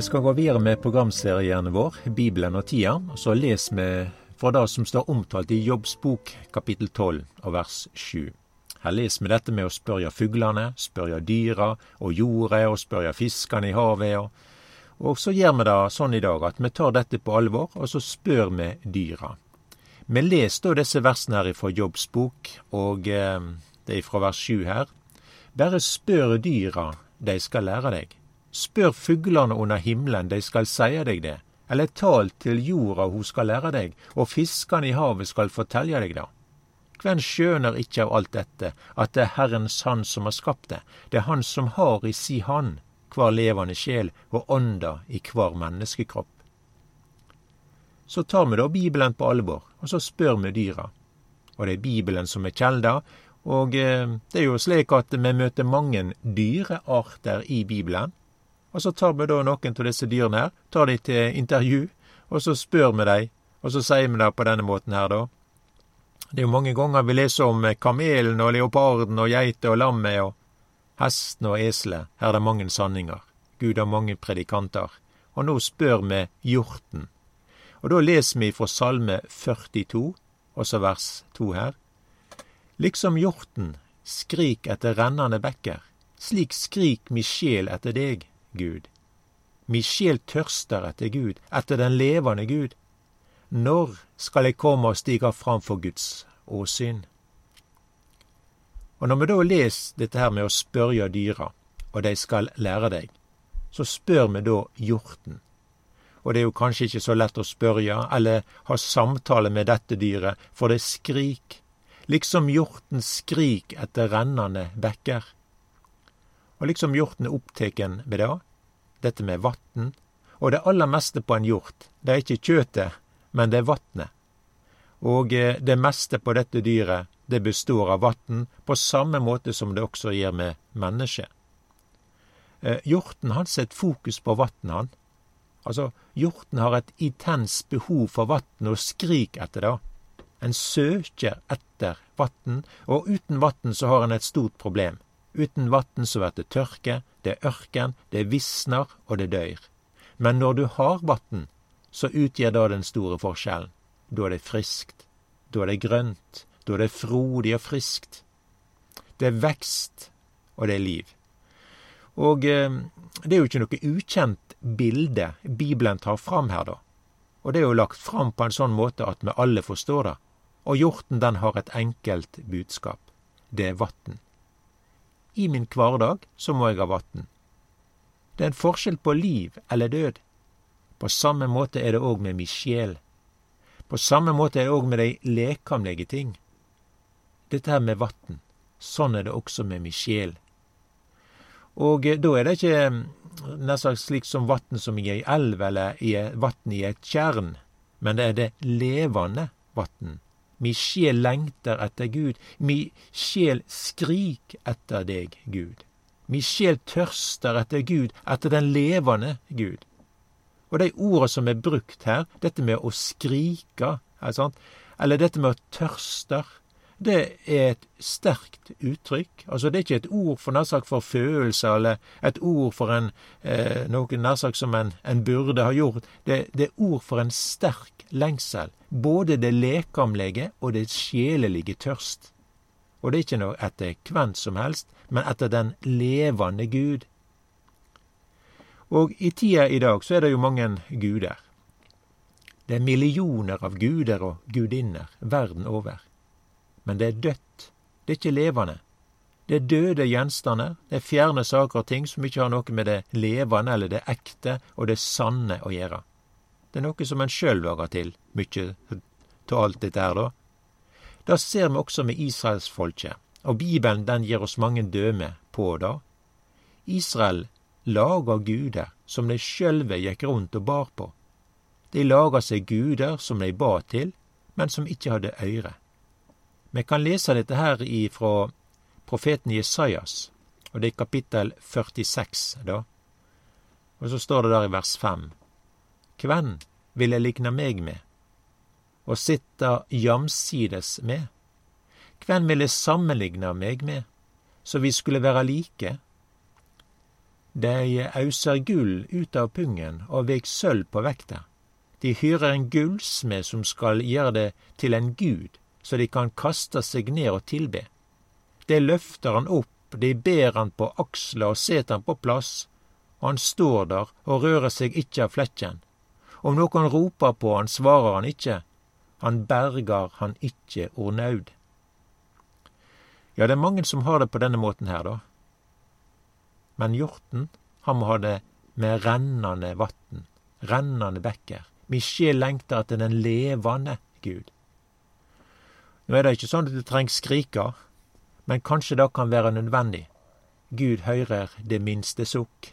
Vi skal gå videre med programserien vår, Bibelen og tida. Så les vi fra det som står omtalt i Jobbs bok, kapittel 12 og vers 7. Her leser vi dette med å spørre fuglene, spørre dyra og jordet, og spørre fiskene i havet. Og, og så gjør vi det sånn i dag at vi tar dette på alvor, og så spør vi dyra. Vi leser da disse versene her fra Jobbs bok, og eh, det er fra vers 7 her. Bare spør dyra, de skal lære deg. Spør fuglene under himmelen, de skal seie deg det. Eller tal til jorda, hun skal lære deg, og fiskene i havet skal fortelle deg det. Hvem skjønner ikke av alt dette, at det er Herrens Han som har skapt det, det er Han som har i si hand hver levende sjel og ånda i hver menneskekropp. Så tar vi da Bibelen på alvor, og så spør vi dyra. Og det er Bibelen som er kjelda, og eh, det er jo slik at vi møter mange dyrearter i Bibelen. Og så tar vi da noen av disse dyrene her, tar de til intervju, og så spør vi dem, og så sier vi det på denne måten her, da. Det er jo mange ganger vi leser om kamelen og leoparden og geita og lammet og hesten og eselet. Her er det mange sanninger. Gud har mange predikanter. Og nå spør vi hjorten. Og da leser vi fra Salme 42, også vers 2 her. Liksom hjorten skrik etter rennende bekker, slik skrik mi sjel etter deg, Gud. Mi sjel tørster etter Gud, etter den levende Gud. Når skal jeg komme og stige fram for Guds åsyn? Og når vi da leser dette her med å spørre dyra, og de skal lære deg, så spør vi da hjorten. Og det er jo kanskje ikke så lett å spørre eller ha samtale med dette dyret, for det skrik, liksom hjorten skrik etter rennende bekker. Og liksom hjorten er oppteken ved det, dette med vatn, og det aller meste på en hjort, det er ikke kjøtet, men det er vatnet. Og eh, det meste på dette dyret, det består av vatn, på samme måte som det også gjør med mennesket. Eh, hjorten han setter fokus på vatnet, han. Altså, hjorten har et intens behov for vann og skrik etter det. En søker etter vann, og uten vann så har en et stort problem. Uten vann så blir det tørke, det er ørken, det visner, og det døyr. Men når du har vann, så utgjør det den store forskjellen. Da er det friskt, da er det grønt, da er det frodig og friskt. Det er vekst, og det er liv. Og eh, det er jo ikke noe ukjent bilde Bibelen tar fram her, da. Og det er jo lagt fram på en sånn måte at vi alle forstår det. Og hjorten den har et enkelt budskap. Det er vatn. I min hverdag så må jeg ha vann. Det er en forskjell på liv eller død. På samme måte er det òg med mi sjel. På samme måte er det òg med de lekamlige ting. Dette her med vatn. Sånn er det også med mi sjel. Og eh, da er det ikke mm, nesten slik som vatn som i ei elv eller vatn i et tjern, men det er det levende vatn Mi sjel lengter etter Gud. Mi sjel skrik etter deg, Gud. Mi sjel tørster etter Gud, etter den levende Gud. Og de ordene som er brukt her, dette med å skrike, eller dette med å tørster, det er et sterkt uttrykk. Altså, det er ikke et ord for nær for følelser, eller et ord for en, eh, noe nær som en, en, burde ha gjort. Det, det, er ord for en sterk lengsel. Både det lekamlige og det sjelelige tørst. Og det er ikke noe etter hvem som helst, men etter den levende Gud. Og i tida i dag så er det jo mange guder. Det er millioner av guder og gudinner verden over. Men det er dødt. Det er ikke levende. Det er døde gjenstander, det er fjerne saker og ting som ikke har noe med det levende eller det ekte og det sanne å gjøre. Det er noe som en sjøl lager til, mykje av alt dette her, da. Det ser vi også med israelsfolket, og Bibelen den gir oss mange døme på det. Israel laga guder som de sjølve gikk rundt og bar på. De laga seg guder som de ba til, men som ikke hadde øyre. Vi kan lese dette her ifra profeten Jesajas, og det er kapittel 46, da. Og så står det der i vers 5. Kven vil jeg likne meg med, og sitte jamsides med? Kven vil jeg sammenligne meg med, så vi skulle være like? Dei auser gull ut av pungen og vek sølv på vekta. De hyrer en gullsmed som skal gjøre det til en gud, så de kan kaste seg ned og tilbe. Det løfter han opp, de ber han på aksla og set han på plass, og han står der og rører seg ikkje av flekken. Om noen roper på han, svarer han ikkje, han bergar han ikkje or naud. Ja, det er mange som har det på denne måten her, da. Men hjorten, han må ha det med rennande vann, rennande bekker. Mi sjel lengter etter den levande Gud. Nå er det ikkje sånn at du trengs skrika, men kanskje det kan være nødvendig. Gud høyrer det minste sukk.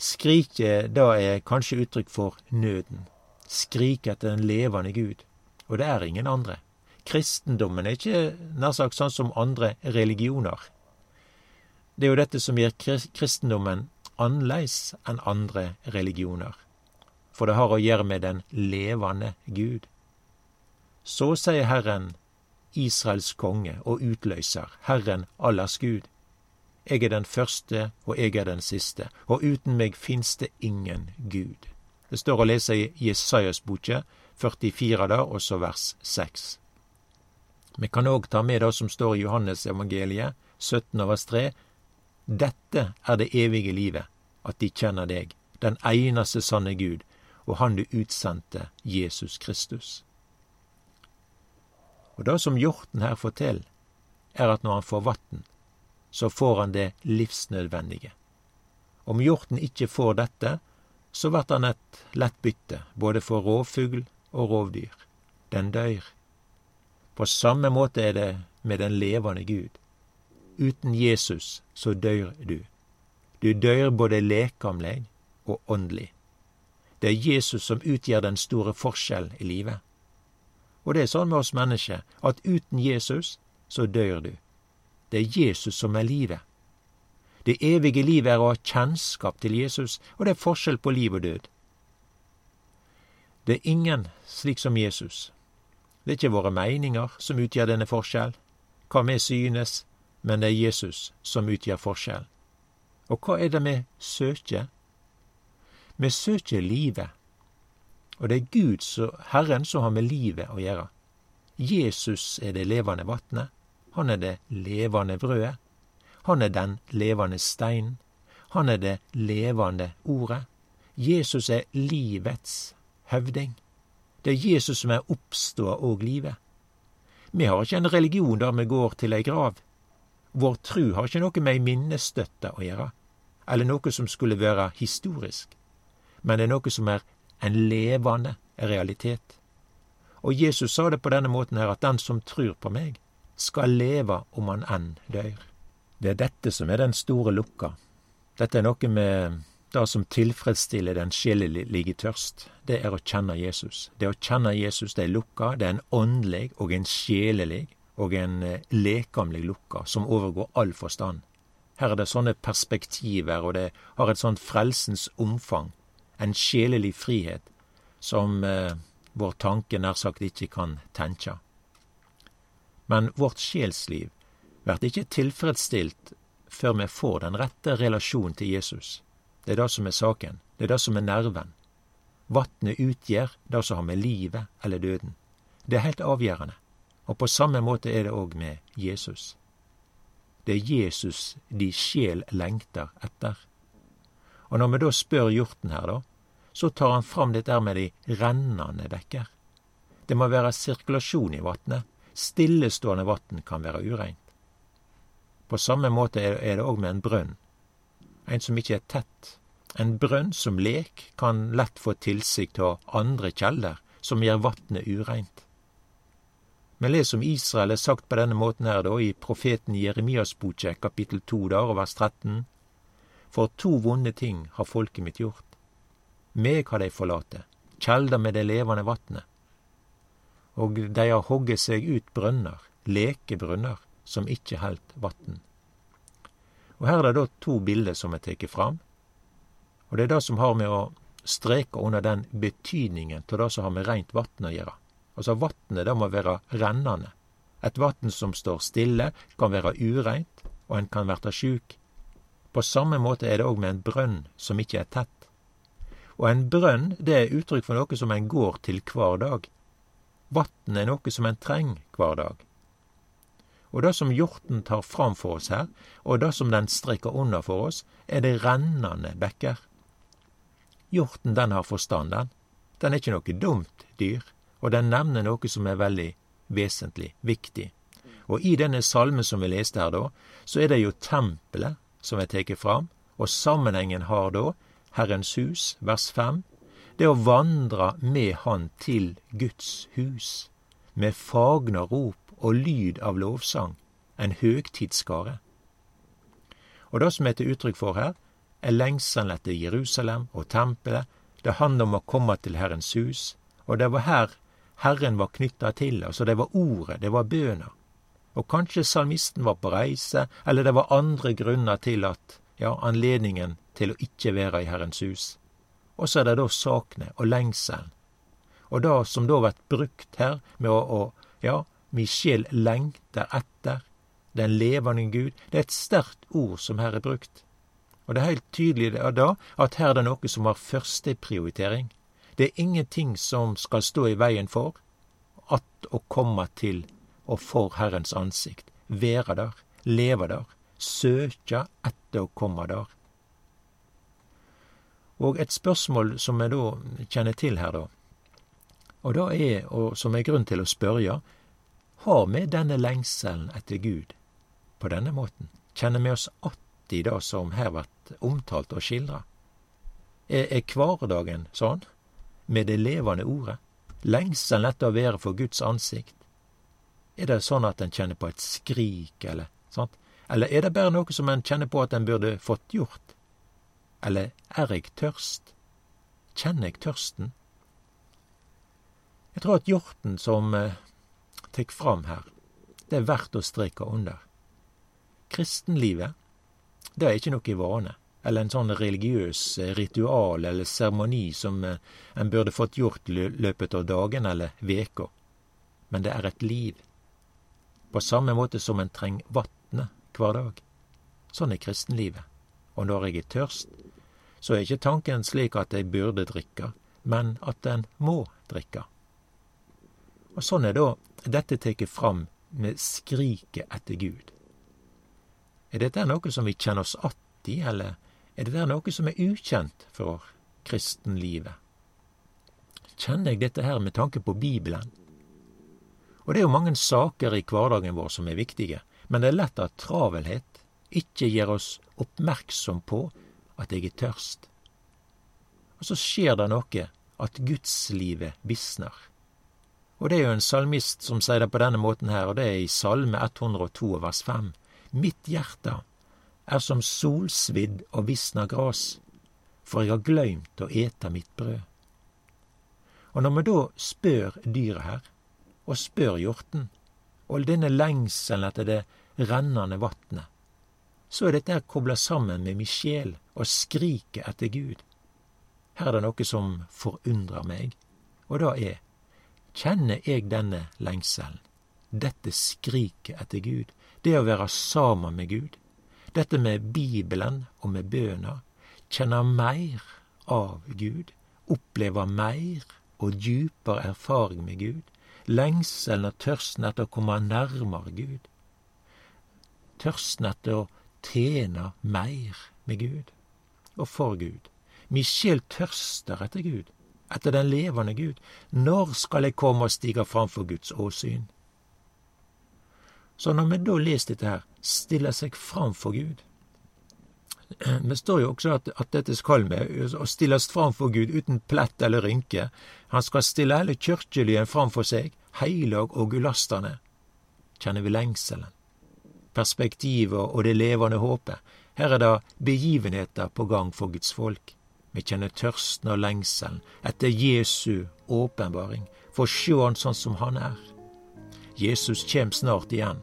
Skriket da er kanskje uttrykk for nøden. Skrik etter den levende Gud. Og det er ingen andre. Kristendommen er ikke nær sagt sånn som andre religioner. Det er jo dette som gjør kristendommen annerledes enn andre religioner. For det har å gjøre med den levende Gud. Så sier Herren, Israels konge og utløser, Herren allers Gud. Jeg er den første, og jeg er den siste, og uten meg fins det ingen Gud. Det står å lese i Jesajas boke 44 der, og så vers 6. Vi kan òg ta med det som står i Johannes evangeliet, 17 vers 3, dette er det evige livet, at de kjenner deg, den eneste sanne Gud, og Han du utsendte, Jesus Kristus. Og det som hjorten her forteller, er at når han får vann, så får han det livsnødvendige. Om hjorten ikke får dette, så blir han et lett bytte, både for rovfugl og rovdyr. Den dør. På samme måte er det med den levende Gud. Uten Jesus så dør du. Du dør både lekamleg og åndelig. Det er Jesus som utgjør den store forskjell i livet. Og det er sånn med oss mennesker at uten Jesus så dør du. Det er Jesus som er livet. Det evige livet er å ha kjennskap til Jesus, og det er forskjell på liv og død. Det er ingen slik som Jesus. Det er ikke våre meninger som utgjør denne forskjell, hva vi synes, men det er Jesus som utgjør forskjell. Og hva er det vi søker? Vi søker livet. Og det er Gud, Herren, som har med livet å gjøre. Jesus er det levende vatnet. Han er det levende brødet. Han er den levende steinen. Han er det levende ordet. Jesus er livets høvding. Det er Jesus som er oppståa og livet. Vi har ikke en religion der vi går til ei grav. Vår tru har ikke noe med ei minnestøtte å gjøre, eller noe som skulle være historisk, men det er noe som er en levende realitet. Og Jesus sa det på denne måten her, at den som trur på meg, skal leve om han enn dør. Det er dette som er den store lukka. Dette er noe med det som tilfredsstiller den sjelelige tørst. Det er å kjenne Jesus. Det å kjenne Jesus, det er lukka, det er en åndelig og en sjelelig og en eh, lekamlig lukka som overgår all forstand. Her er det sånne perspektiver, og det har et sånt frelsens omfang, en sjelelig frihet, som eh, vår tanke nær sagt ikke kan tenkja. Men vårt sjelsliv blir ikke tilfredsstilt før vi får den rette relasjonen til Jesus. Det er det som er saken, det er det som er nerven. Vatnet utgjør det som har med livet eller døden. Det er helt avgjørende. Og på samme måte er det òg med Jesus. Det er Jesus de sjel lengter etter. Og når vi da spør hjorten her, da, så tar han fram dette med de rennende bekker. Det må være sirkulasjon i vatnet. Stillestående vann kan være ureint. På samme måte er det òg med en brønn. En som ikke er tett. En brønn som lek kan lett få tilsikt av andre kjelder, som gjør vannet ureint. Men les om Israel er sagt på denne måten her da, i profeten Jeremias boke, kapittel 2 der, vers 13. For to vonde ting har folket mitt gjort. Meg har de forlate, kjelder med det levende vatnet. Og de har hogget seg ut brønner, lekebrønner, som ikke helt vann. Og her er det da to bilder som er tatt fram. Og det er det som har med å streke under den betydningen av det som har med rent vann å gjøre. Altså vannet, det må være rennende. Et vann som står stille, kan være ureint, og en kan verte sjuk. På samme måte er det òg med en brønn som ikke er tett. Og en brønn det er uttrykk for noe som en går til hver dag. Vann er noe som en trenger hver dag. Og det som hjorten tar fram for oss her, og det som den strikker under for oss, er det rennende bekker. Hjorten den har forstand, den. Den er ikke noe dumt dyr, og den nevner noe som er veldig vesentlig, viktig. Og i denne salmen som vi leste her, da, så er det jo tempelet som er tatt fram, og sammenhengen har da Herrens hus, vers fem, det å vandre med Han til Guds hus, med fagna rop og lyd av lovsang, en høgtidsskare. Og det som er til uttrykk for her, er lengselen etter Jerusalem og tempelet. Det handler om å komme til Herrens hus, og det var her Herren var knytta til, altså det var ordet, det var bøna. Og kanskje salmisten var på reise, eller det var andre grunner til at, ja, anledningen til å ikke være i Herrens hus. Og så er det da sakene og lengselen. Og det som da blir brukt her, med å, å ja, mi sjel lengter etter den levende Gud, det er et sterkt ord som her er brukt. Og det er helt tydelig da at her er det noe som har førsteprioritering. Det er ingenting som skal stå i veien for at å komme til og for Herrens ansikt, være der, leve der, søke etter å komme der. Og et spørsmål som jeg da kjenner til her, da, og da er, og som er grunn til å spørre, har vi denne lengselen etter Gud på denne måten? Kjenner vi oss att i det som her blir omtalt og skildra? Er, er hverdagen sånn, med det levende ordet? Lengselen etter å være for Guds ansikt? Er det sånn at en kjenner på et skrik, eller sant? Eller er det bare noe som en kjenner på at en burde fått gjort? Eller er jeg tørst? Kjenner jeg tørsten? Jeg tror at hjorten som eh, tek fram her, det er verdt å streke under. Kristenlivet, det er ikke noe vane, eller en sånn religiøs eh, ritual eller seremoni som eh, en burde fått gjort løpet av dagen eller veka. Men det er et liv. På samme måte som en trenger vannet hver dag. Sånn er kristenlivet. Og når jeg er tørst, så er ikke tanken slik at jeg burde drikke, men at en må drikke. Og sånn er da dette tatt fram med skriket etter Gud. Er dette noe som vi kjenner oss att i, eller er dette noe som er ukjent for kristenlivet? Kjenner jeg dette her med tanke på Bibelen? Og det er jo mange saker i hverdagen vår som er viktige, men det er lett at travelhet ikke gjør oss oppmerksom på at jeg er tørst. Og så skjer det noe, at gudslivet visner. Og det er jo en salmist som sier det på denne måten her, og det er i Salme 102 vers 5. Mitt hjerte er som solsvidd og visna gras, for jeg har gløymt å ete mitt brød. Og når vi da spør dyret her, og spør hjorten, og denne lengselen etter det rennende vatnet, så er dette kobla sammen med min sjel og skriket etter Gud. Her er det noe som forundrer meg, og da er kjenner jeg denne lengselen, dette skriket etter Gud, det å være sammen med Gud, dette med Bibelen og med bøna, kjenne mer av Gud, oppleve mer og dypere erfaring med Gud, lengselen og tørsten etter å komme nærmere Gud, tørsten etter å tjene mer med Gud og for Gud. Min sjel tørster etter Gud etter den levende Gud. Når skal jeg komme og stige framfor Guds åsyn? Så når vi da leser dette her, stiller seg framfor Gud Det står jo også at, at dette skal vi, å stilles framfor Gud uten plett eller rynke. Han skal stille hele kirkelyen framfor seg, heilag og ulastende. Kjenner vi lengselen, perspektivet og det levende håpet? Her er det begivenheter på gang for Guds folk. Vi kjenner tørsten og lengselen etter Jesu åpenbaring, for å sjå han sånn som han er. Jesus kjem snart igjen,